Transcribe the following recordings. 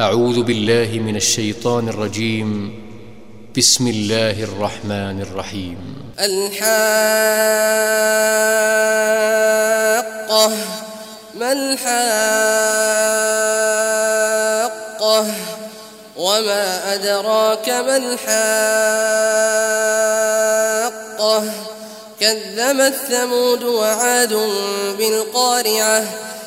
أعوذ بالله من الشيطان الرجيم. بسم الله الرحمن الرحيم. الحاقة ما الحاقة؟ وما أدراك ما الحاقة؟ كذبت ثمود وعاد بالقارعة.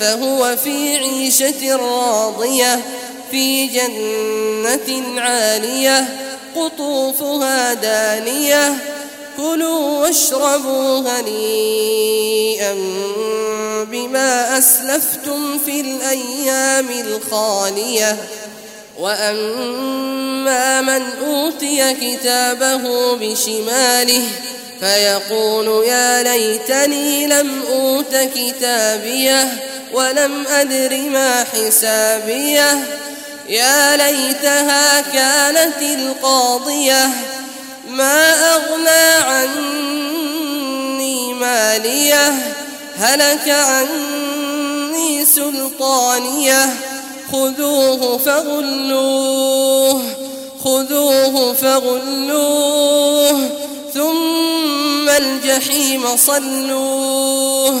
فهو في عيشة راضية في جنة عالية قطوفها دانية. كلوا واشربوا هنيئا بما أسلفتم في الأيام الخالية. وأما من أوتي كتابه بشماله فيقول يا ليتني لم أوت كتابيه. ولم أدر ما حسابيه. يا ليتها كانت القاضية ما أغنى عني ماليه. هلك عني سلطانيه. خذوه فغلوه خذوه فغلوه. ثم الجحيم صلوه